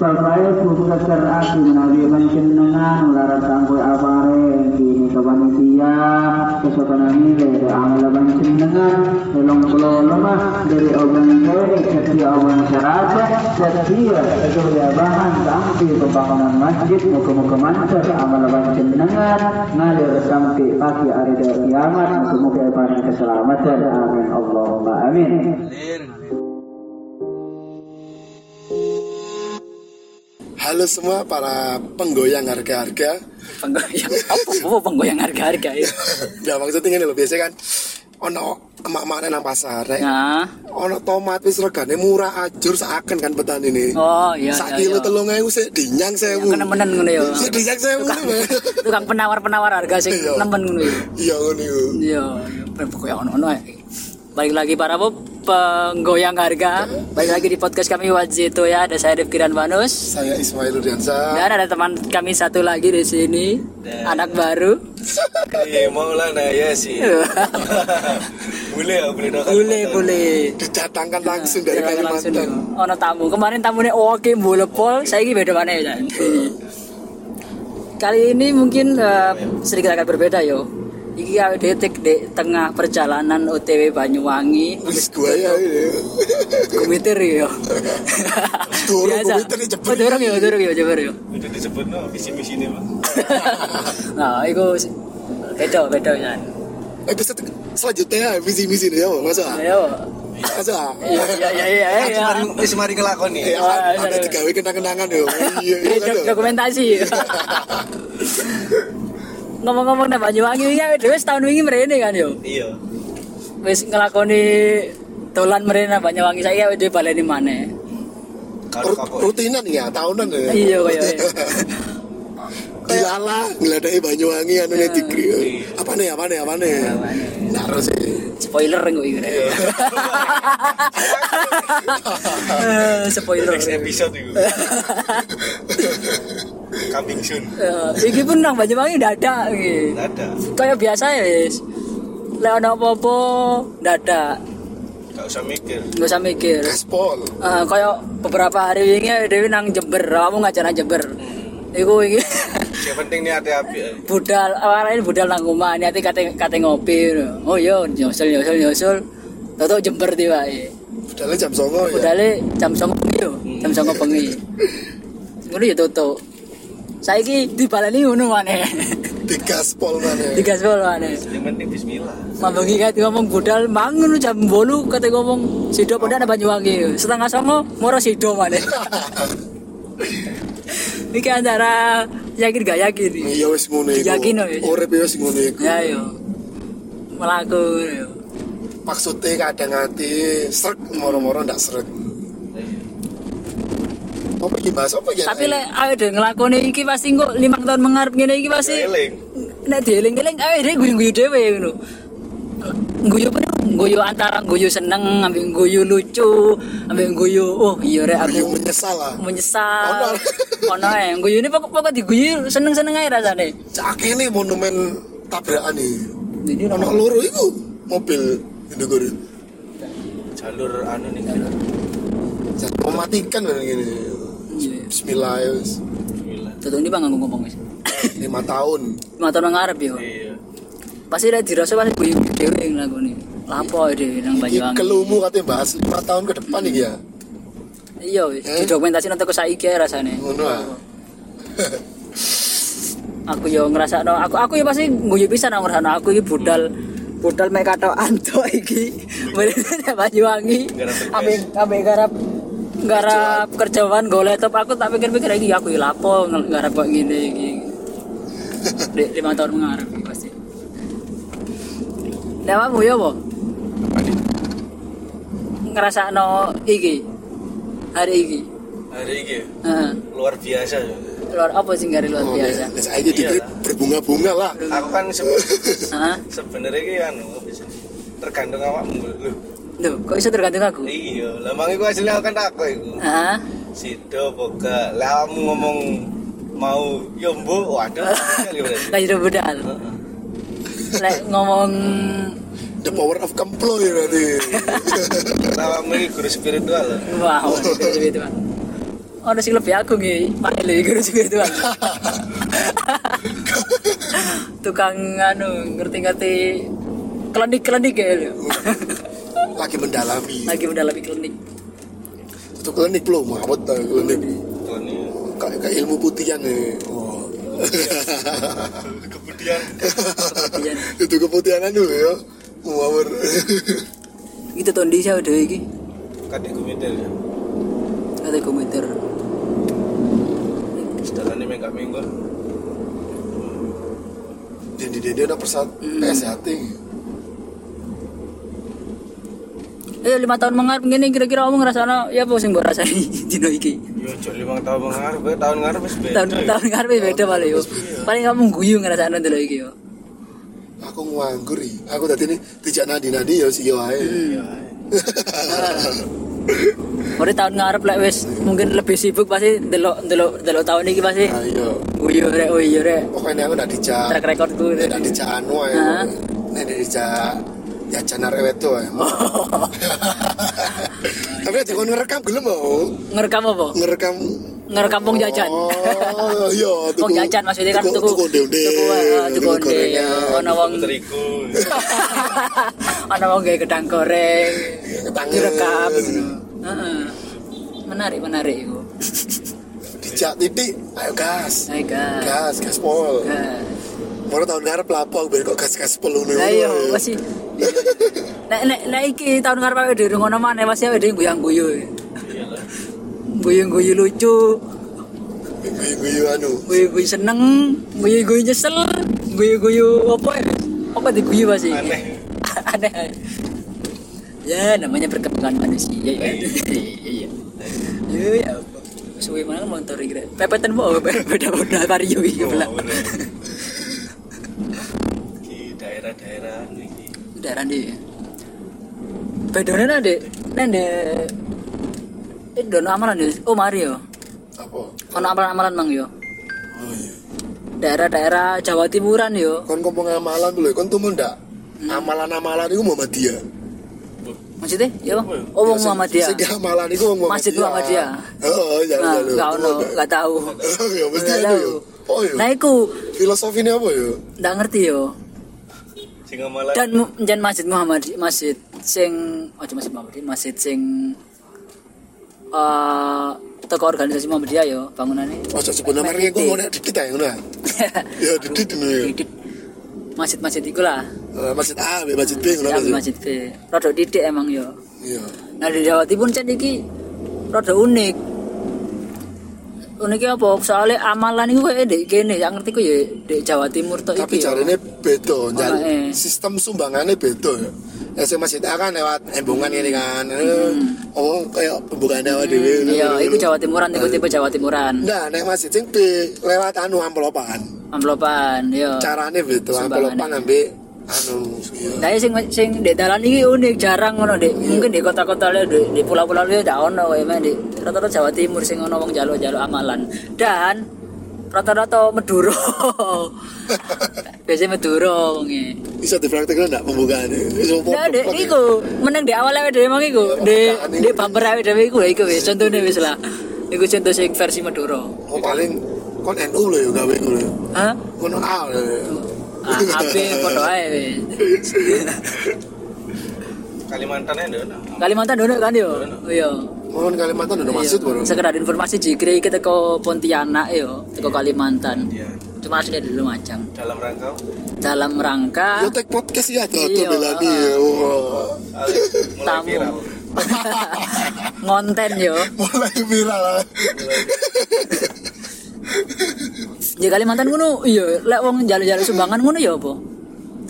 Supaya buka kerasi menawi panjenengan larat kanggo apare kini ke panitia kesopanan ini dari amal panjenengan tolong kula lemah dari oban kene jadi oban syaraja jadi itu ya bahan sampai pembangunan masjid muka-muka mancar amal panjenengan ngalir sampai pagi hari dari kiamat muka-muka keselamatan amin Allahumma amin Halo semua para penggoyang harga-harga. Penggoyang apa? Apa penggoyang harga-harga ya? Ya maksudnya ini loh biasa kan ono emak-emak nang pasar rek. Nah, Ono tomat wis regane murah ajur seakan kan petani ini. oh iya. Sak iya, kilo iya. telung ewu sik dinyang sewu. Kena menen ngono ya. Sik dinyang sewu. Tukang penawar-penawar harga sing Iya. nemen ngono ya. Iya ngono iku. Iya, iya, pokoknya ono-ono ae. Balik lagi para bu, penggoyang harga. Balik lagi di podcast kami Wajito ya. Ada saya Rifki dan Vanus. Saya Ismail Rudiansa. Dan ada teman kami satu lagi di sini, anak baru. Eh, Maulana ya sih. boleh ya, boleh dong. Boleh, boleh. Didatangkan langsung dari langsung Kalimantan. dulu. Ono tamu. Kemarin tamunya oke bolepol, saya ini beda mana ya. Kali ini mungkin eh, sedikit agak berbeda yo. Iki awake dhewe tek di tengah perjalanan OTW Banyuwangi. Wis gua ya ini. Komiter yo. Durung Biasa. komiter nih, jebret. Oh, durung yo, durung yo, jebret yo. Udah disebut no, visi misi ini bang. Nah, iku beda beda ya. Episode selanjutnya ya visi misi nih ya masa. Ayo. Masa. Iya iya iya iya. iya. Wis mari ngelakoni. Eh, Wah, ada digawe kenang-kenangan yo. Iya, iya dokumentasi. Ngomong-ngomong nang Banyuwangi iki awake dhewe setahun wingi mrene kan yo. Iya. Wis ngelakoni dolan mrene nang Banyuwangi saiki awake dhewe baleni maneh. Rutinan ya tahunan ya. Iya kaya. Dilala ngeladai Banyuwangi anu nih digri. Apa nih apa nih apa nih? Naro sih. Spoiler kok iki. Iya. Eh, Spoiler. Next episode itu. Coming soon. Eh, iki pun nang Banyuwangi dadak iki. Ada. Kayak biasa ya wis. Lek ono apa-apa dadak. Gak usah mikir. Nggak usah mikir. Gaspol. Eh, kayak beberapa hari ini Dewi nang Jember, kamu ngajar nang Jember. Iku iki Yang penting nih ada api. budal awalnya budal nang omah niate kate kate ngopi. Oh iya nyusul nyusul nyusul. Toto Jember tiba Padahal jam songo ya. Budale jam 9 bengi yo, jam 9 bengi. Ngono ya toto. Saiki dibaleni ngono maneh. Di gaspol mana? Digaspol maneh. Yang penting Bismillah. Mambengi kate ngomong budal mangun jam 8 kate ngomong sido padha nang Banyuwangi. Setengah songo moro sido maneh. Iki antara yakin gak yakin. Iya wis ngono iku. Yakin, no, ya. Urip ya wis ngono iku. Ya yo. Melaku yo. Maksudnya kadang hati srek moro-moro ndak srek. Apa iki bahas apa ya? Tapi lek awake dhewe nglakoni iki pasti kok 5 tahun mengarep ngene iki pasti Eling. nek dieling-eling awake dhewe guyu-guyu dhewe ngono. Guyu pun guyu antara guyu seneng ambek guyu lucu ambek guyu oh iya rek Aku menyesal lah. menyesal. Ono. Ono ae guyu ini pokok pokok diguyu seneng-seneng ae rasane. Cak ini monumen tabrakan nih. Jadi Ono loro iku mobil Indogur. Jalur anu nih. Jadi mematikan kan gini. Iya. Bismillah ya wis. Bismillah. Tuh ini bang ngomong ngomong wis. Lima tahun. Lima tahun mengarep yo. Iya. Pasti udah dirasa pasti guyu dhewe nglakoni. Lapo dhewe nang Iki Banyuwangi. kelumu katanya bahas lima tahun ke depan nih ya. Iya, wis. Eh? didokumentasi nanti ke saiki ae rasane. Ngono ah. Aku yo ngerasa no, aku aku ya pasti guyu bisa nang ngrasakno aku iki budal budal mek katok antuk iki. Bener Banyuwangi. Garap tugas. Ambek ambek garap garap kerjaan golek top aku tak pikir-pikir iki aku iki lapo ng- garap kok ngene iki. Di lima tahun mengarep iki pasti. Lewatmu yo apa? Apa nih? Ngerasakno iki hari iki. Hari ini Heeh. luar biasa. ya. Luar apa sih nggak luar Oh, biasa? ya. Saya jadi Iya. berbunga-bunga lah. Aku kan sebenarnya ki anu sih? tergantung awakmu lho. Duh, kok bisa tergantung aku? Iya, lah mang iku asline aku kan takut iku. Hah? Sido boga. Lah kamu ngomong mau yombo, waduh. sekali berarti. Lagi udah budal. Lek ngomong The power of kemploy berarti. Lah kamu guru spiritual. loh. wow, gitu gitu. ono sing lebih aku nggih Pak lho guru spiritual tukang anu ngerti-ngerti klinik-klinik ya lho lagi mendalami. Lagi mendalami klinik. Itu klinik belum? Muhammad tahu klinik? Tony kayak kayak ilmu putihan nih oh. kemudian. Kemudian, itu keputihan anu ya Muhammad itu tahun di saya udah iki. Kadek komputer sedalan ini enggak minggu dan di dia ada persat PSHT eh lima tahun mengarep gini kira-kira kamu ngerasa ya apa sing mbok rasani dino iki? Yo cok lima tahun mengarep ya, tahun ngarep wis beda. Tahun tahun ngarep beda paling yo. Paling kamu guyu ngerasa dulu iki yo. Aku nganggur aku tadi ini tidak nadi nadi ya si yo ae. Mari tahun ngarep lek wis mungkin lebih sibuk pasti delok delok delok tahun iki pasti ayo guyu rek oh iya rek. Pokoknya aku nggak dijak. Track recordku nggak dijak anu ae. Hah? nek dijak ya channel rewet tuh ae tapi nanti kau ngerekam gelem mau ngerekam apa? Ngerekam. Ngerekam wong jajan. Oh iya wong jajan maksudnya kan tuku tuku onde-onde tuku eh, onde ono wong terigu. Ono wong gawe gedang goreng. Ketangan. direkam. Heeh. menarik menarik iku. Dijak titik ayo gas. Hai guys gas gas pol. Mau tahun ngarep lapo aku kok gas gas pol Ayo, masih. Nek nek nek iki tahun ngarep awake dhewe ngono maneh masih awake dhewe guyang-guyu. Guyu-guyu lucu, guyu anu guyu-guyu seneng, guyu-guyu nyesel, guyu-guyu apa ya? Apa diguyu masih? aneh Aneh. Ya, namanya perkembangan manusia. Ya, Iya. Ya, ya. Suwe mana motor iki. rek. Pepetan mau beda-beda vario iki bener. di daerah-daerah ini daerah di bedone nade nade itu dono amalan ya oh Mario apa? Ono amalan-amalan mang yo. Oh iya. Daerah-daerah Jawa Timuran yo. Kon ngomong amalan dulu kon tuh ndak Hmm. amalan-amalan itu Muhammadiyah. Maksudnya? Yo oh wong Muhammadiyah. Sing amalan itu wong Masjid Muhammadiyah. oh iya nah iya ono gak tahu. Ya mesti ada yo. oh iya. Nah iku filosofi ini apa yo? Ndak ngerti yo sing malah dan jan masjid Muhammad masjid sing ojo masjid Muhammad masjid sing eh toko organisasi Muhammadiyah yo bangunannya. Oh sebut nama mereka gue mau dikit aja ngono ya? Dikit ini ya. Dikit. masjid-masjid iku lah. Eh, masjid A masjid B ngono aja. masjid B. Rada didik emang yo iya. Nah di Jawa Timur cek iki rada unik. Uniknya apa? Soalnya amalan itu kayak dek kene yang ngerti ku ya di Jawa Timur tuh tapi caranya beda Jal- Oh, eh. sistem sumbangannya beda ya ya sing masjid A kan lewat embungan ini kan Eh, oh kayak pembukaan dewi Hmm. iya itu Jawa Timuran tipe tipe Jawa Timuran nah nek masjid sing lewat anu amplopan amplopan yo caranya beda Sumbangannya. amplopan ambil anu iya. Nah, sing sing di dalan iki unik jarang ngono Dek. Mungkin di kota-kota liya di, di pulau-pulau liya ndak ono mah di rata-rata Jawa Timur sing ono wong jaluk-jaluk amalan. Dan rata-rata Meduro. Biasanya Meduro wonge. bisa dipraktekkan enggak Nah, dek, foto-foto. iku meneng di awal awake dhewe emang iku. Di di bumper awake dhewe iku iku wis contone wis lah. Iku contoh sing versi Meduro. oh paling kon NU lho ya gawe ngono ya. Hah? kono A lho ya. Ah, ape padha ae wis. Kalimantan ya Dona. Kalimantan dono kan yo. Iya. Mohon Kalimantan udah masjid baru sekedar informasi jikri kita ke Pontianak yo ke Kalimantan Iya. Cuma aslinya di Lumajang Dalam rangka? Dalam rangka. Yo tek podcast ya tuh Iya, belani ya. Mulai tamu. Viral. ngonten yo. Mulai viral. di Kalimantan ngono iya. Lek wong jalan-jalan sumbangan ngono ya apa?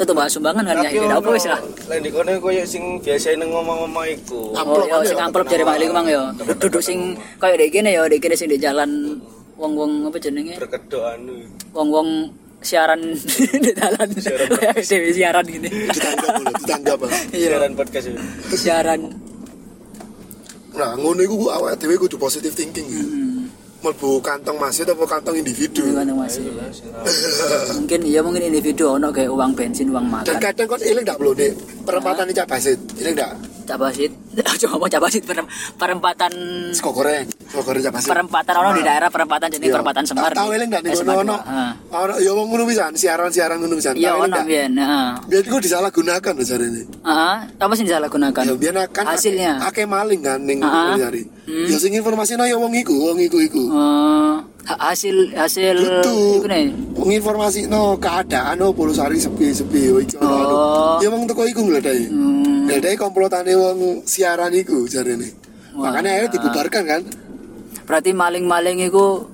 Tetep bahas sumbangan kan ya beda apa wis lah. Lain di kono koyo sing biasa ngomong-ngomong iku. oh Amplop iya aja. sing amplop dari Pak Ling mang yo. Duduk sing kayak dek gini yo. Dek gini sing di jalan wong-wong apa jenenge Berkedok anu. wong-wong siaran di jalan Dewi siaran gini Ditanggap boleh, ditanggap. ah. iya Siaran podcast itu. siaran Nah, ngono iku awake dhewe kudu positive thinking. ya. Melbu kantong masjid apa kantong individu. Ini kan masih mungkin iya mungkin individu ono kayak uang bensin uang Dan makan kadang kon ilang ndak belum deh perempatan ini cak basit. Ilang ndak Cak Basit. Coba ngomong Cak Basit perem- perempatan Sego goreng, sego goreng Cak Basit. perempatan orang di daerah perempatan jadi Iya. perempatan Semar. Tahu eling ndak Semar kono ono. Ono ya wong ngono pisan, siaran-siaran ngono pisan. Eling ono biyen, heeh. Biar iku disalahgunakan lho jarene. Heeh, apa sih disalahgunakan? Ya biar kan Hasilnya. akeh maling kan ning Ah. nyari. Ya sing informasine ya wong iku, wong iku iku. Ha- hasil hasil nih. Wong informasi no keadaan oh iki ono anu. Oh. Ya wong teko iku ngledai. Hmm. Ngledai komplotane wong siaran iku jarene. Makanya akhirnya dibubarkan kan. Berarti maling-maling iku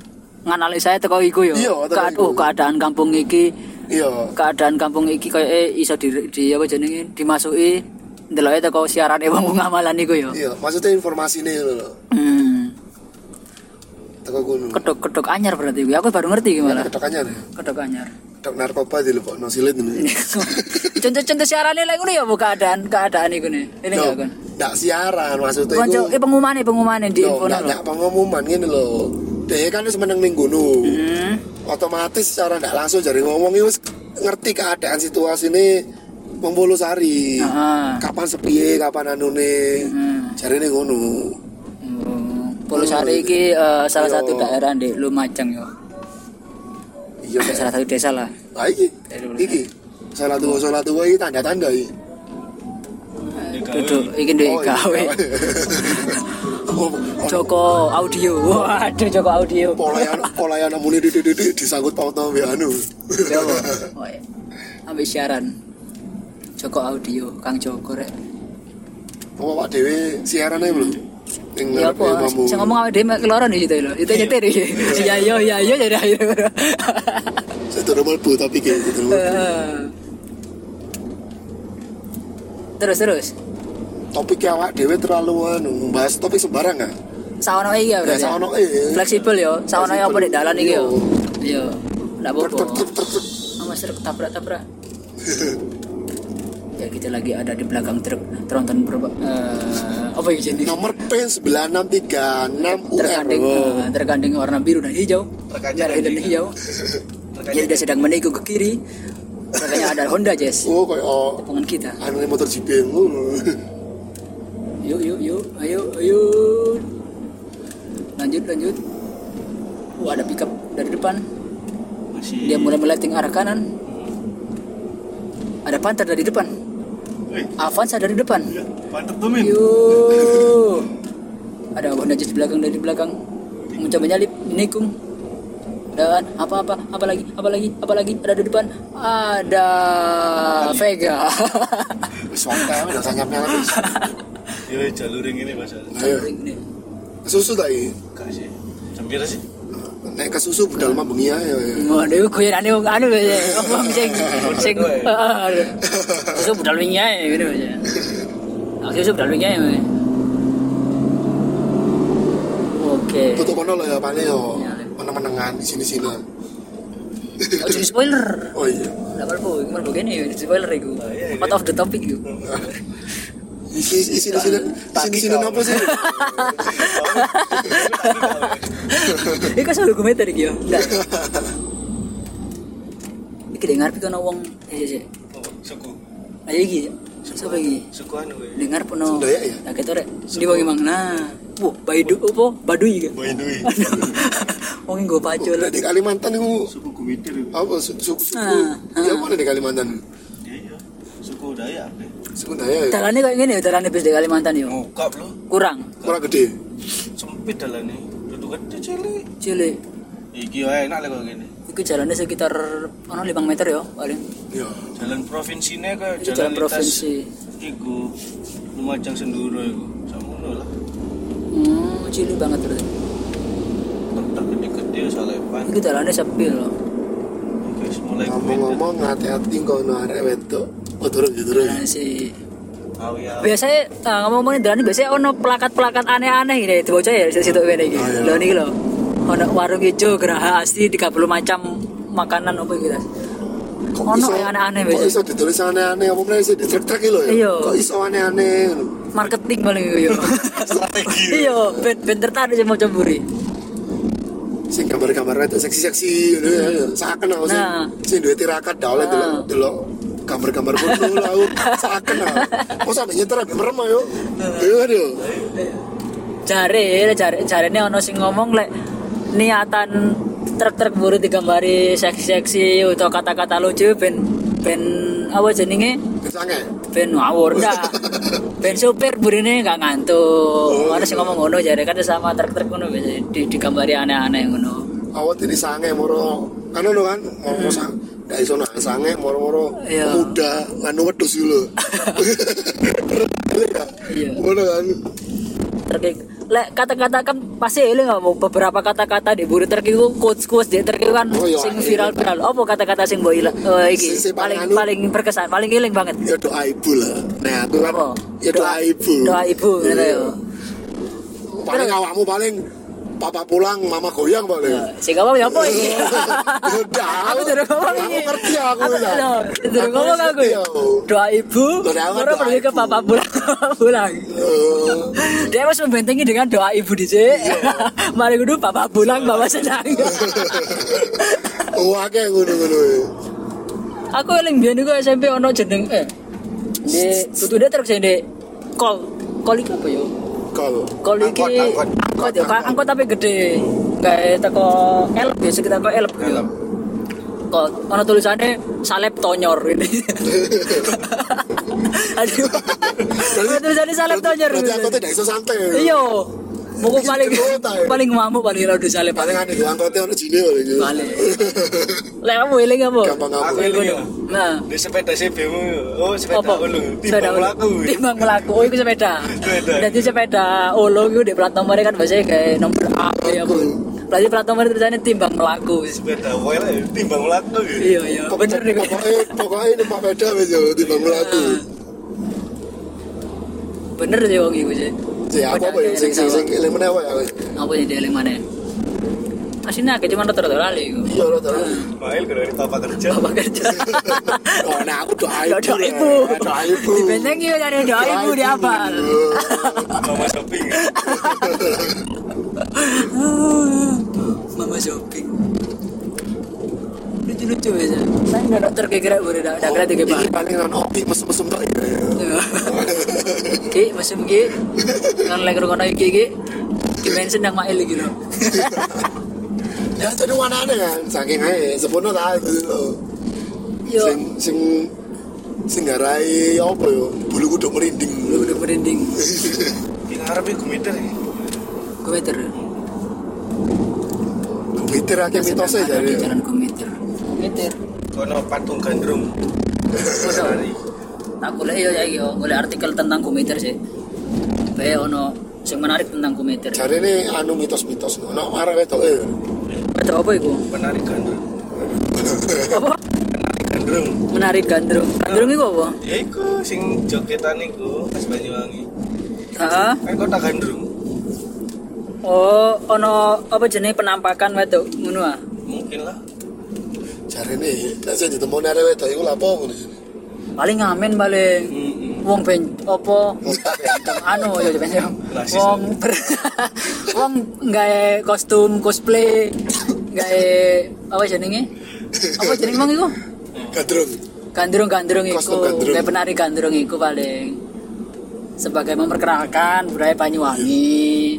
nganalisa teko iku ya. Iya, teko Kead- iku. oh, keadaan kampung iki, Iya. keadaan kampung iki eh iso di, di apa jenenge dimasuki ndeloke teko siarane wong wong amalan iku ya. Iya, maksudnya informasinya lho. Hmm. Teko kono. Kedok-kedok anyar berarti iku. Aku baru ngerti iki malah. Kedokannya nih. Kedok anyar. Kedok narkoba di lupa no silit ini. Contoh-contoh siarane lek ngono ya bu keadaan keadaan iku nih. Ini Loh, enggak kan. ndak siaran maksudnya Konco, eh pengumuman pengumuman di Loh, info ndak pengumuman ngene lho. Dia kan wis meneng ning gunung. Hmm. Otomatis secara ndak langsung jari ngomong wis ngerti keadaan situasi ini Membolusari. Heeh. Kapan sepiye, kapan anune. Hmm. Jarine ngono. Hmm. Polusari iki eh, salah Iya. satu daerah di Lumajang ya. Iya. Salah satu desa lah. Ah iki. Iki. Salah tua salah tua iki tanda-tanda iki. Duduk iki ndek Oh, iya, gawe. Oh, Joko audio. Waduh Joko audio. polayan polayan muni di di di disangkut pautno mbek anu. Oh, iya. Ambil siaran. Joko audio, Kang Joko rek. Apa Pak Dewi siaran ae belum? Ya apa? Saya ngomong awake dhewe keloron iki to lho. Itu nyetir iki. Ya yo ya yo jadi akhir. Saya turun mlebu tapi kayak gitu. Terus terus. Topik awak Dewi terlalu anu bahas topik sembarang enggak? Sawono iki ya Ya berarti. saono eh. Fleksibel yo. Sawono apa di dalan iki yo. Iya. Ndak Truk apa-apa. truk tabrak-tabrak. ya kita lagi ada di belakang truk tronton berapa eh, apa ya jenis? Nomor P 9636 UR. tergandeng Oh. eh, tergandeng warna biru dan hijau. Rekannya merah dan hijau. jadi dia sedang menikung ke kiri. Makanya ada Honda Jazz Oh, kayak oh, Tangan kita. anu motor GP ngono. Yuk yuk yuk. Ayo ayo. Lanjut lanjut. Wah ada pickup dari depan. Masih. Dia mulai melighting arah kanan. Ada Panther dari depan Avanza dari depan ya, mantep tuh Min. Yuk Ada Honda Jazz di belakang dari belakang Mencoba nyalip Menikung dan apa apa apa lagi apa lagi apa lagi ada di depan ada Vega Wis santai udah sanyapnya habis. Yo jalur yang ini Mas. Ayo, susu tak iki? Gak sih. Jam sih? Nek ke susu budal mah bengi ae. ya. Waduh, koyane wong anu ya. Wong sing sing. Susu budal wingi ae ngene aja. Nah, susu budal wingi ae. Oke. Tutup kono lho ya pane yo. Ya, Le. Meneng-menengan di sini-sini. Oh, jadi spoiler. Oh iya. Lah apa iki mlebu kene ya spoiler iku. iya, iya. Out of the topic iku. Isi isi di sini sini sini nopo sih? Iku kan dokumenter iki yo. Enggak. Iki dengar pi kono wong eh sih. Suku. Ayo iki. Siapa iki? Suku anu dengar penuh Sundaya ya? nah kita rek di bagi mang nah bu baidu apa baduy kan Boy Dwi. wong gue pacul di Kalimantan itu Suku Kuwitir. itu. apa su- suku suku Ah, ya ah. mana di Kalimantan Iya. Suku Dayak. Eh. suku Daya ya jalannya kayak gini jalannya bis di Kalimantan yo Ngukap lo. kurang kurang gede Sempit dalannya. Duduk gede cilik. cilik Iki wae enak lah kalau gini. itu jalannya sekitar ono 5 meter yo paling ya Jalan provinsinya kayak Itu jalan, jalan provinsi. Iku Lumajang Senduro iku. Samono lah. hmm cilik banget berarti Truk gede-gede salepan. itu jalannya sepi loh Guys, mulai ngomong-ngomong hati-hati kono arek wedok oh turun ya turun. Jalan si Awi awi. biasanya nah, ngomong-ngomongin ini biasanya ono pelakat-pelakat aneh-aneh ini itu bocah ya di situ ini iki Oh, iya. lo nih lo ono warung hijau geraha asli 30 macam makanan apa gitu. Kok ono yang aneh-aneh kok biasa iso ditulis aneh-aneh? Apa meneh sih di trek-trek iki lho ya? Iya. kok iso aneh-aneh? Marketing paling itu yo Strategi. iya ben ben tertarik sama cemburi sing gambar-gambar itu seksi-seksi ngono ya. Saya kenal sih. Nah. sing duwe tirakat dah oleh Ah. delok delok gambar-gambar lah aku seakan lah mau sampai nyetir sampai merem ayo. Iya aduh jare jare jare ini ono sing ngomong lek niatan truk-truk buru digambari seksi-seksi atau kata-kata lucu ben ben apa jenenge? Ben ngawur dah ben supir burine nggak ngantuk. Ada sing ngomong ngono jare kan sama truk-truk ngono di digambari aneh-aneh ngono. Awat ini sange moro. Kan ono kan? Mau dari sana sange moro-moro Iya. muda nganu wedhus dulu Iya. ngono kan? Truk lek kata-kata kan pasti eling nggak mau beberapa kata-kata di buru truk itu quotes quotes di itu kan Oh, iya, sing iya. viral viral. Apa kata-kata sing mbok oh, iki? Sing- sing paling paling anu. paling berkesan paling eling banget. Ya doa ibu lah. Nah aku kan ya doa ibu. doa ibu gitu ya. Paling awakmu paling papa pulang mama goyang paling sing ngomong ya apa iki Udah, aku durung ngomong aku iki ngerti aku aku ya. Aku ngomong aku ya. aku. doa ibu baru pergi ke papa pulang pulang. Eh, dia harus membentengi dengan doa ibu di sini mari kudu papa pulang bawa senang. Wah kayak ngono-ngono aku eling biyen iku SMP ono jeneng eh di tutune truk sing di kol kol iki apa ya kalau kol iki Angkot, angkot. angkot ya kan angkot tapi gede. Kayak teko elep ya sekitar kok elep. Gitu kok ono tulisannya salep tonyor ini. Aduh. Tulisannya salep tonyor berarti aku tidak bisa santai iya Buku paling ya? paling ngamuk paling rada salep paling aneh angkotnya ono jine paling Balik. Lek kamu eling apa? gampang Aku eling ya. Nah, Di sepeda CB-mu. Oh, sepeda ulu. Sepeda Timbang ulu. mlaku. Timbang melaku. Oh, itu sepeda. Sepeda. Jadi sepeda olo itu di plat nomornya kan biasanya kayak nomor A ya bu. Berarti plat nomor tulisannya timbang melaku. Sepeda wae lah, timbang mlaku. Iya iya. Bener nih. pokoknya pokoknya numpak beda wis yo timbang mlaku Bener sih wong iku sih. Sih apa apa ya sing sing sing eling meneh wae aku. Apa yang dia eling mana? Aslinya kayak cuma rata-rata lali iku. iya tau Mail kalau di papa kerja. Bapak kerja. oh nah aku doa Doa ibu lah. ibu. doa ibu Dibentengi dari doa ibu di apal. Mama shopping. Mama shopping. Lucu-lucu aja. Saya nggak dokter kira-kira udah udah udah kira tiga bang. paling kan opi mesum-mesum tok ya. Ki, masih ki, kan lagi ngono iki ki. Ki mention yang mail iki lho. Ya tadi warnane kan saking ae sepono ta itu. Yo, Sing sing sing garai apa yo bulu kudu merinding. udah merinding. Di ngarep iku meter. Kometer. Komiter akeh mitose jare. Jalan kometer. Kono patung gandrung. Masa? Tak boleh yo ya yo, boleh artikel tentang kometer sih. Bae ono sing menarik tentang kometer. Jare ini anu mitos-mitos ono arek wedok e. Ada apa iku? Penari gandrung. Apa? Penari gandrung. Menarik gandrung. Gandrung iku apa? Ya iku sing jogetan iku pas Banyuwangi. Heeh. Kan kota gandrung. Oh, ono apa jenis penampakan wedok ngono ah? Mungkin lah. Jare ini nek sing ditemoni arek wedok iku lapo ngono. Paling ngamen Mm-mm. wong ben apa anu ya ben Lasis. wong ber, wong gawe kostum cosplay gawe apa jenenge apa jenenge wong iku Gadrung. gandrung-gandrung iku gandrung. gawe penari gandrung iku paling sebagai memperkenalkan budaya Banyuwangi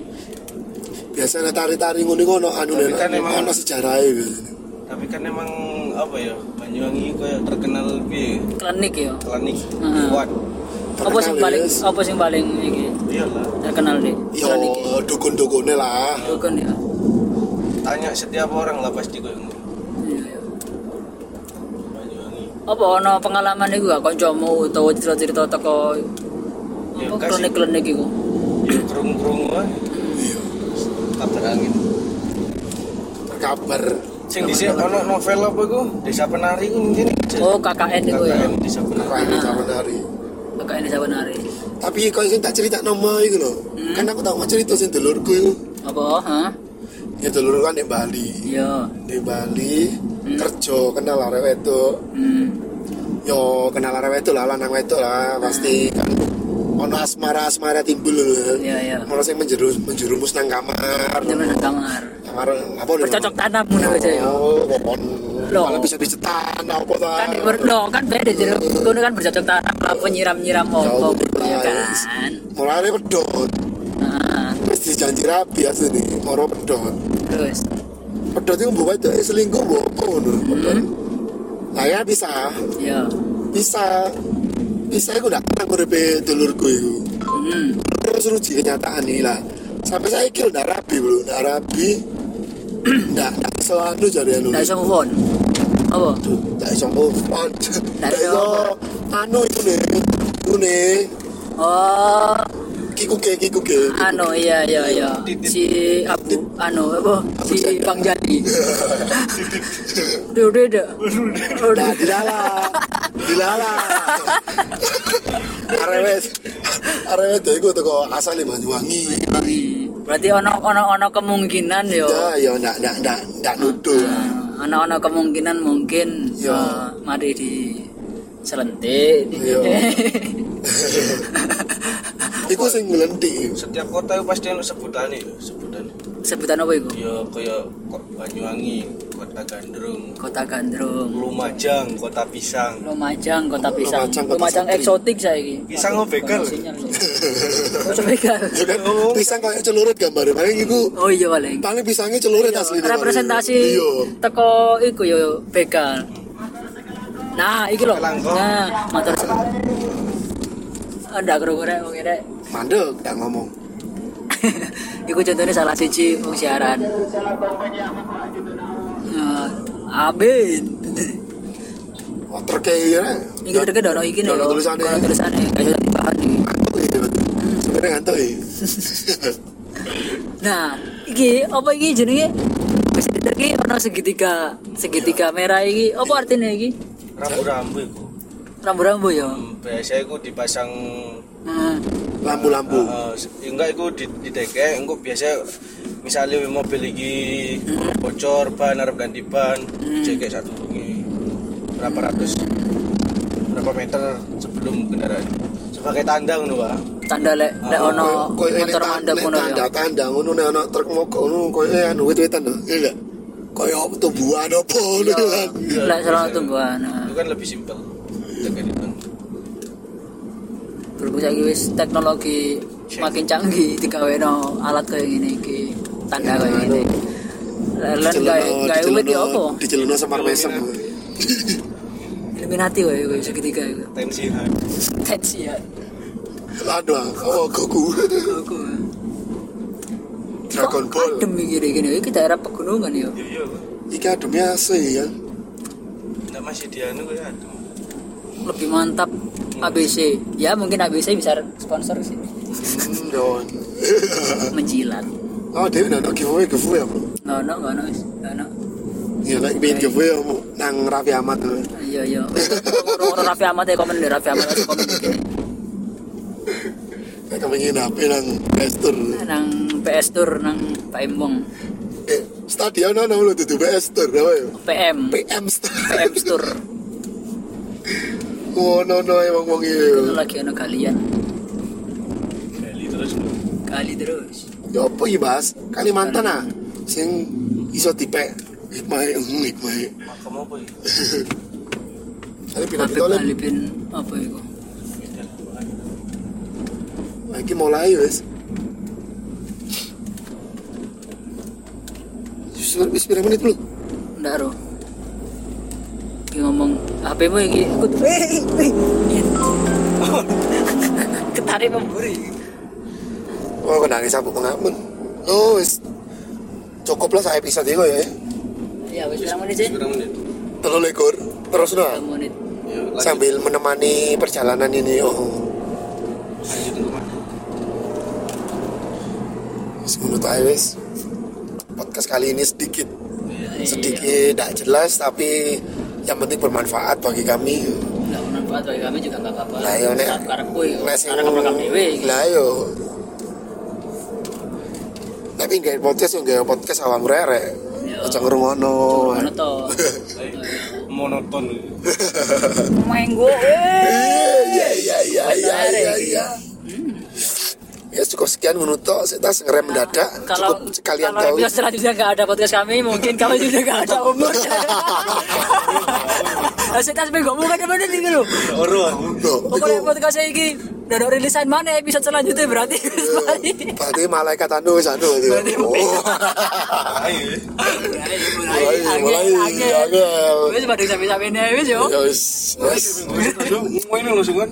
Biasanya tari-tari ngono iku ono anu kan ono sejarahe biasanya. Tapi kan emang apa ya? Banyuwangi kayak terkenal piye? klinik ya Klinik Heeh. kuat. apa sing Terkenal, paling apa sing paling iki Iyalah. terkenal deh Yo klinik dukun-dukune lah. dukun ya Tanya setiap orang lah pasti kok. Iya, iya. Banyuwangi. apa ono pengalaman iku gak kancamu utawa cerita-cerita teko Ya apa klinik-klinik iku Ya kerung-kerung wae. Iya. Kabar angin. Berkabar Sing dhisik ono novel apa iku? Desa Penari ku mungkin. oh KKN iku ya KKN Desa Penari. zaman hari. KKN di Sabanari Tapi kau sing tak cerita nama iku lho. Kan aku tau mau cerita sing dulurku iku. apa ha Ya dulurku kan di Bali. iya Di Bali kerja kenal arek wedok. hmm. Yo kenal arek wedok lah lanang wedok lah pasti kan ono asmara-asmara timbul lho. iya iya Ono sing menjerumus menjerumus nang kamar. Jangan nang kamar Kamar apa bercocok tanam ngono aja ya Oh, pohon Loh. malah bisa dicetak apa ta? Kan loh, kan beda jadi kono kan bercocok tanam lah penyiram-nyiram opo Ya, ya kan? Mulane pedot nah, wis dijanji rabi asline moro pedot terus? Pedot itu mbok itu selingkuh mbok apa ngono? Pedot nah ya bisa. Ya. Bisa. Bisa aku ndak pernah nguripe dulurku itu hmm. terus ruji kenyataan nih lah. Sampai saya kira ndak rabi bro ndak rabi ndak ndak iso anu jadi anu. Nggak bisa move on. Apa? Ndak iso move on. Ndak iso. anu itu nih itu nih oh. Kiku ke kiku ke anu iya iya iya. Si abu anu apa? Si bang jadi udah udah udah udah dilala, dilala. Arewes, arewes tuh iku teko asal Banyuwangi. Berarti ono ono ono kemungkinan yo Ya, ya ndak ndak ndak ndak nuduh. ono ono kemungkinan mungkin Ya. eh, mari di selentik Iya. Iku sing nglentik. Setiap kota itu pasti ada sebutan nih, sebutan. sebutan apa itu Ya kayak kok Banyuwangi, kota Gandrung, kota gandrung. Lumajang, kota Pisang. Lumajang kota pisang. Lumajang, kota Lumajang eksotik saya ini Pisang mau begal. Kok begal? Pisang kayak celurit gambarnya. Paling iku oh iya paling. paling pisangnya celurit asli. representasi Iya. teko iku yo begal. Nah iki lho. Nah motor Anda kru rek wong rek Mandek ndak ngomong. iku contohnya salah siji wong siaran Eh, Amin. Oh, terkei ya. Iki terkait ono iki nih. Ono tulisannya. Ono tulisannya kayak. Ngantuk ya. Sebenarnya ngantuk ya. Nah, iki apa iki jenenge? Wis iki ono segitiga, segitiga merah iki. Apa artinya iki? Rambu-rambu itu. Rambu-rambu ya. Hmm, Biasanya itu dipasang Hmm. Lampu-lampu. uh, enggak itu di, di DK, enggak biasa misalnya mobil lagi bocor ban harap ganti ban cek satu ini berapa ratus berapa meter sebelum kendaraan sebagai tanda ngono Pak. Tanda lek lek ono motor mandek ngono tanda ya. tanda ngono nek ana truk mogok ngono koyo eh, anu wit-witan lho. Iya enggak? Koyo tumbuhan apa ngono kan. Lek salah tumbuhan. Nah. itu kan lebih simpel di ban Berhubung saiki wis teknologi makin canggih digaweno alat kayak gini iki tanda kayak gini. Lan gawe gawe wit ya apa? Dicelono semar mesem. Illuminati wae kowe segitiga iku. tensi Tensi ya. Aduh, oh Goku. Aku. Dragon Ball. Adem iki gini iki daerah pegunungan ya. iya iya Iki ademnya asli ya. enggak masih dia anu ya Lebih mantap ABC. Ya mungkin ABC bisa sponsor sih. Hmm, don. Menjilat. Oh, dia udah nak giveaway giveaway apa? Nggak no, nggak no, wis. nggak no. Ya, lagi bikin giveaway apa? Nang Raffi Ahmad tuh. Iya iya. Orang Raffi Ahmad ya komen deh Raffi Ahmad komen gini. Saya kepengin HP nang Gestur. Nang PS Tour nang Pak Embong. Eh, stadion ana lho dudu PS Tour apa ya? PM. PM Store. PM Tour. Ngono no emang wong Itu iki. lagi ada kalian. Bali terus Kali terus. Ya apa iki, Mas? Kalimantan ah. Sing iso dipek hikmah hmm, hikmah. makam apa ya Tapi pindah Habib pindah Ali bin apa itu? Lagi mulai wes. Wis wis pirang menit lu? Roh. Ki ngomong HP mu iki ikut. Ketarik memburi. Oh, kena nangis sabuk pengamun. Oh, wis. Cukup lah saya episode ini ya. Ya wis berapa menit sih? berapa menit Terlalu lekor. Terus no. Berapa menit? ya lanjut Sambil menemani perjalanan ini. Oh. menurut saya wis. Podcast kali ini sedikit Iya. sedikit tidak jelas tapi yang penting bermanfaat bagi kami. Nggak bermanfaat bagi kami juga nggak apa-apa. Lah yo nek yo. nek sing Karena rekam dewe. iki. lah yo. Tapi nggak podcast yo nggak podcast awam rere. Yo. Aja ngrungono. Monoton Menggo. eh. Iya iya iya iya iya iya. Ya cukup sekian menutup saya tas ngerem mendadak kalau cukup sekalian kalau tahu episode selanjutnya nggak ada podcast kami mungkin kami juga nggak ada umur Saya tas bego mau kan mana nih lu. Loh, pokoknya podcast saya ini udah ada rilisan mana episode selanjutnya berarti berarti malaikat anu wis anu gitu. Oh. Mulai, mulai, angel. Wis pada sampai-sampai nih wis yo Ya wis. Wis. Ini langsung kan?